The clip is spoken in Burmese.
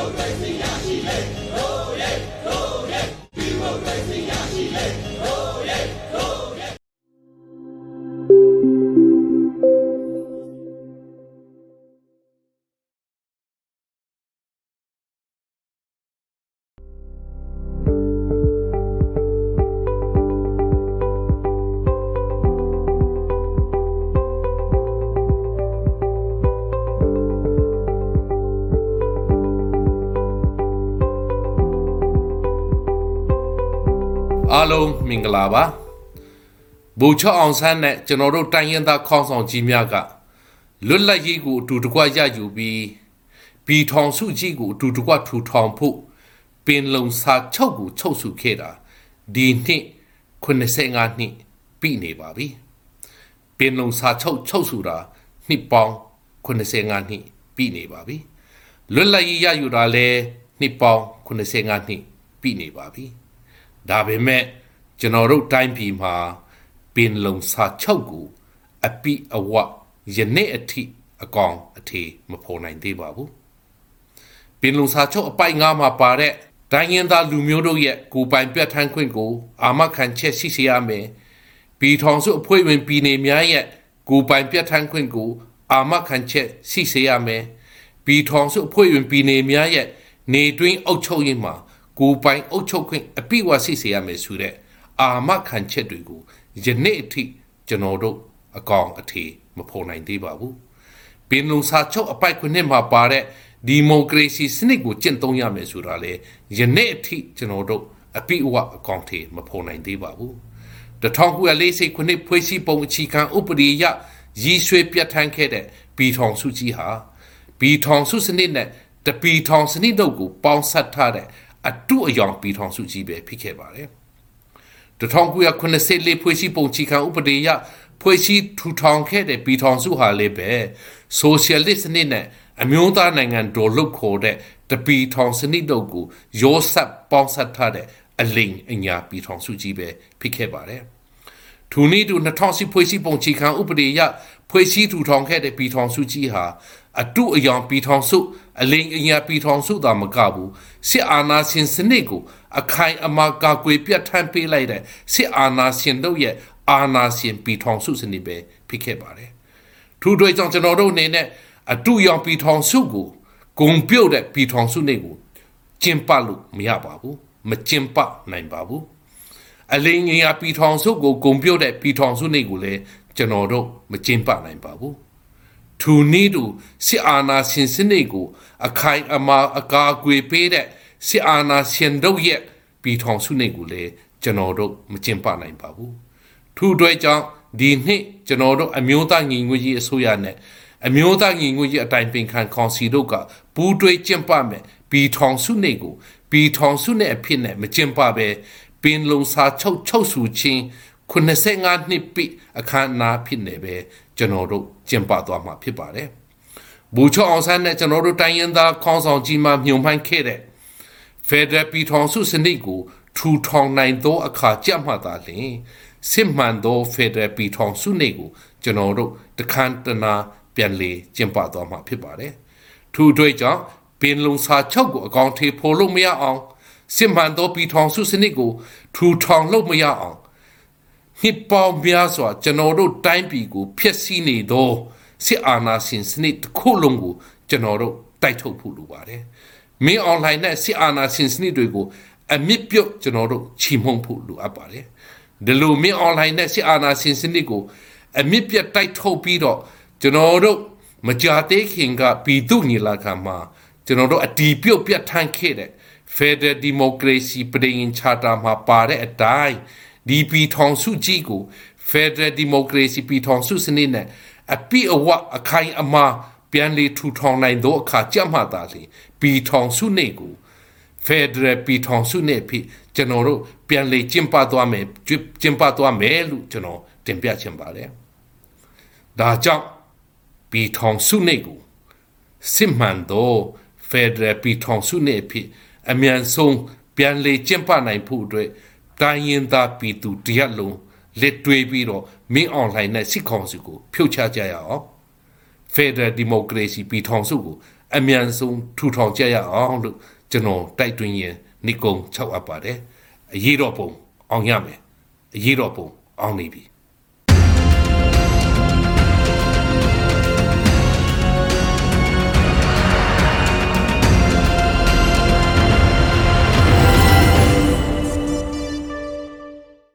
Progressie, ja, Chile, Progressie. အားလုံးမင်္ဂလာပါဘူချောအောင်ဆန်းနဲ့ကျွန်တော်တို့တိုင်းရင်သားခေါင်းဆောင်ကြီးများကလွတ်လပ်ရေးကိုအတူတကွရယူပြီးပြည်ထောင်စုကြီးကိုအတူတကွထူထောင်ဖို့ပင်လုံစာချုပ်ကိုချုပ်စုခဲ့တာဒီနှစ်85နှစ်ပြည့်နေပါပြီပင်လုံစာချုပ်ချုပ်စုတာနှစ်ပေါင်း85နှစ်ပြည့်နေပါပြီလွတ်လပ်ရေးရယူတာလဲနှစ်ပေါင်း85နှစ်ပြည့်နေပါပြီ ဒါပေမဲ့ကျွန်တော်တို့တိုင်းပြည်မှာပင်လုံစာချုပ်ကိုအပိအဝယနေ့အထိအကောင်အထေမဖော်နိုင်သေးပါဘူးပင်လုံစာချုပ်အပိုက်ငါမှာပါတဲ့တိုင်းရင်းသားလူမျိုးတို့ရဲ့ကိုယ်ပိုင်ပြဋ္ဌာန်းခွင့်ကို အာမခံချက်ရှိစေရမယ်ပြည်ထောင်စုအဖွဲ့ဝင်ပြည်နယ်များရဲ့ကိုယ်ပိုင်ပြဋ္ဌာန်းခွင့်ကို အာမခံချက်ရှိစေရမယ်ပြည်ထောင်စုအဖွဲ့ဝင်ပြည်နယ်များရဲ့နေတွင်းအုပ်ချုပ်ရေးမှာ ကိုယ်ပိုင်အုပ်ချုပ်ခွင့်အပြည့်အဝရှိစေရမယ်ဆိုတဲ့အာမခံချက်တွေကိုယနေ့အထိကျွန်တော်တို့အကောင်အထေမဖော်နိုင်သေးပါဘူးပင်လုံစာချုပ်အပိုက်ခွနှစ်မှာပါတဲ့ဒီမိုကရေစီစနစ်ကိုကျင့်သုံးရမယ်ဆိုတာလေယနေ့အထိကျွန်တော်တို့အပြည့်အဝအကောင်အထေမဖော်နိုင်သေးပါဘူး1940ခုနှစ်ဖွဲ့စည်းပုံအခြေခံဥပဒေအရရည်ရွယ်ပြဋ္ဌာန်းခဲ့တဲ့ပြည်ထောင်စုကြီးဟာပြည်ထောင်စုစနစ်နဲ့တပြည်ထောင်စနစ်တို့ကိုပေါင်းစပ်ထားတဲ့ အတုအယောင်ပြည်ထောင်စုကြီးပဲဖြစ်ခဲ့ပါတယ်1984ဖွဲ့စည်းပုံချီခံဥပဒေအရဖွဲ့စည်းထူထောင်ခဲ့တဲ့ပြည်ထောင်စုဟာလည်းပဲဆိုရှယ်လစ်စနစ်နဲ့အမျိုးသားနိုင်ငံတော်လှုပ်ခေါ်တဲ့တပြည်ထောင်စနစ်တို့ကိုရောဆက်ပေါင်းစပ်ထားတဲ့အလိမ်အညာပြည်ထောင်စုကြီးပဲဖြစ်ခဲ့ပါတယ်။ ထိုနည်းတူ2010ဖွဲ့စည်းပုံချီခံဥပဒေအရဖွဲ့စည်းထူထောင်ခဲ့တဲ့ပြည်ထောင်စုကြီးဟာအတုအယောင်ပြည်ထောင်စုအလိမ်အညာပြည်ထောင်စုသာမကဘူးစစ်အာဏာရှင်စနစ်ကိုအခိုင်အမာကာကွယ်ပြတ်ထန်းပေးလိုက်တဲ့စစ်အာဏာရှင်တို့ရဲ့အာဏာရှင်ပြည်ထောင်စုစနစ်ပဲဖြစ်ခဲ့ပါတယ်။ထို့အတွက်ကြောင့်ကျွန်တော်တို့အနေနဲ့အတုအယောင်ပြည်ထောင်စုကိုဂုံပြုတ်တဲ့ပြည်ထောင်စုနေကိုကျင့်ပလို့မရပါဘူး။မကျင့်ပနိုင်ပါဘူး။ အလိမ်အညာပြည်ထောင်စုကိုဂုံပြုတ်တဲ့ပြည်ထောင်စုနေကိုလည်းကျွန်တော်တို့မကျင့်ပနိုင်ပါဘူး။ထိုနည်းတူစစ်အာဏာရှင်စနစ်ကို အခိုင်အမာအကာအကွယ်ပေးတဲ့စစ်အာဏာရှင်တို့ရဲ့ပြည်ထောင်စုနေကိုလည်းကျွန်တော်တို့မကျင့်ပနိုင်ပါဘူး။ထို့အတွက်ကြောင့်ဒီနှစ်ကျွန်တော်တို့အမျိုးသားညီညွတ်ရေးအစိုးရနဲ့အမျိုးသားညီညွတ်ရေးအတိုင်းပင်ခံကောင်စီတို့ကပူးတွဲကျင့်ပမယ်ပြည်ထောင်စုနေကိုပြည်ထောင်စုနဲ့အဖြစ်နဲ့မကျင့်ပပဲ ပင်လုံစာချုပ်ချုပ်ဆူခြင်း85နှစ်ပြည့်အခမ်းအနားဖြစ်နေပဲကျွန်တော်တို့ကျင့်ပသွားမှာဖြစ်ပါတယ်။ဘူချောအောင်ဆန်းနဲ့ကျွန်တော်တို့တိုင်းရင်းသားခေါင်းဆောင်ကြီးမှမြုံမှန်းခဲ့တဲ့ဖက်ဒရယ်ပြည်ထောင်စုစနစ်ကိုထူထောင်နိုင်သောအခါကြမှသာလျှင်စစ်မှန်သောဖက်ဒရယ်ပြည်ထောင်စုနေကိုကျွန်တော်တို့တခန်းတနာပြန်လေကျင့်ပသွားမှာဖြစ်ပါတယ်။ထို့အတွက်ကြောင့်ပင်လုံစာချုပ်ကိုအကောင့်ထေဖော်လို့မရအောင် စစ်မှန်သောပြည်ထောင်စုစနစ်ကိုထူထောင်လို့မရအောင်နှစ်ပေါင်းများစွာကျွန်တော်တို့တိုင်းပြည်ကိုဖျက်ဆီးနေသောစစ်အာဏာရှင်စနစ်တစ်ခုလုံးကိုကျွန်တော်တို့တိုက်ထုတ်ဖို့လိုပါတယ်။မင်းအွန်လိုင်းနဲ့စစ်အာဏာရှင်စနစ်တွေကိုအမြင့်ပြုတ်ကျွန်တော်တို့ချီမှုန်းဖို့လိုအပ်ပါတယ်။ဒီလိုမင်းအွန်လိုင်းနဲ့စစ်အာဏာရှင်စနစ်ကိုအမြင့်ပြတ်တိုက်ထုတ်ပြီးတော့ကျွန်တော်တို့မကြာသေးခင်ကပြည်သူညီလာခံမှာကျွန်တော်တို့အတီးပြုတ်ပြတ်ထန်းခဲ့တဲ့ Federal Democracy ပြည်ရင် Charter မှာပါတဲ့အတိုင်းဒီပြည်ထောင်စုကြီးကို Federal Democracy ပြည်ထောင်စုစနစ်နဲ့အပိအဝအခိုင်အမာပြန်လေထူထောင်နိုင်သောအခါကြမှတ်တာလေပြည်ထောင်စုနေကို Federal ပြည်ထောင်စုနေဖြစ်ကျွန်တော်တို့ပြန်လေကျင့်ပသွားမယ်ကျင့်ပသွားမယ်လို့ကျွန်တော်တင်ပြချင်ပါတယ်ဒါကြောင့်ပြည်ထောင်စုနေကိုစစ်မှန်သော Federal ပြည်ထောင်စုနေဖြစ် အမြန်ဆုံးပြန်လေကျင့်ပနိုင်ဖို့အတွက်တိုင်းရင်းသားပြည်သူတရက်လုံးလက်တွေးပြီးတော့မင်းအွန်လိုင်းနဲ့စစ်ကောင်စီကိုဖြုတ်ချကြရအောင် Federal Democracy ပြည်ထောင်စုကိုအမြန်ဆုံးထူထောင်ကြရအောင်လို့ကျွန်တော်တိုက်တွန်းရင်နေကုံ၆အပ်ပါတယ်အရေးတော်ပုံအောင်ရမယ်အရေးတော်ပုံအောင်နေပြီ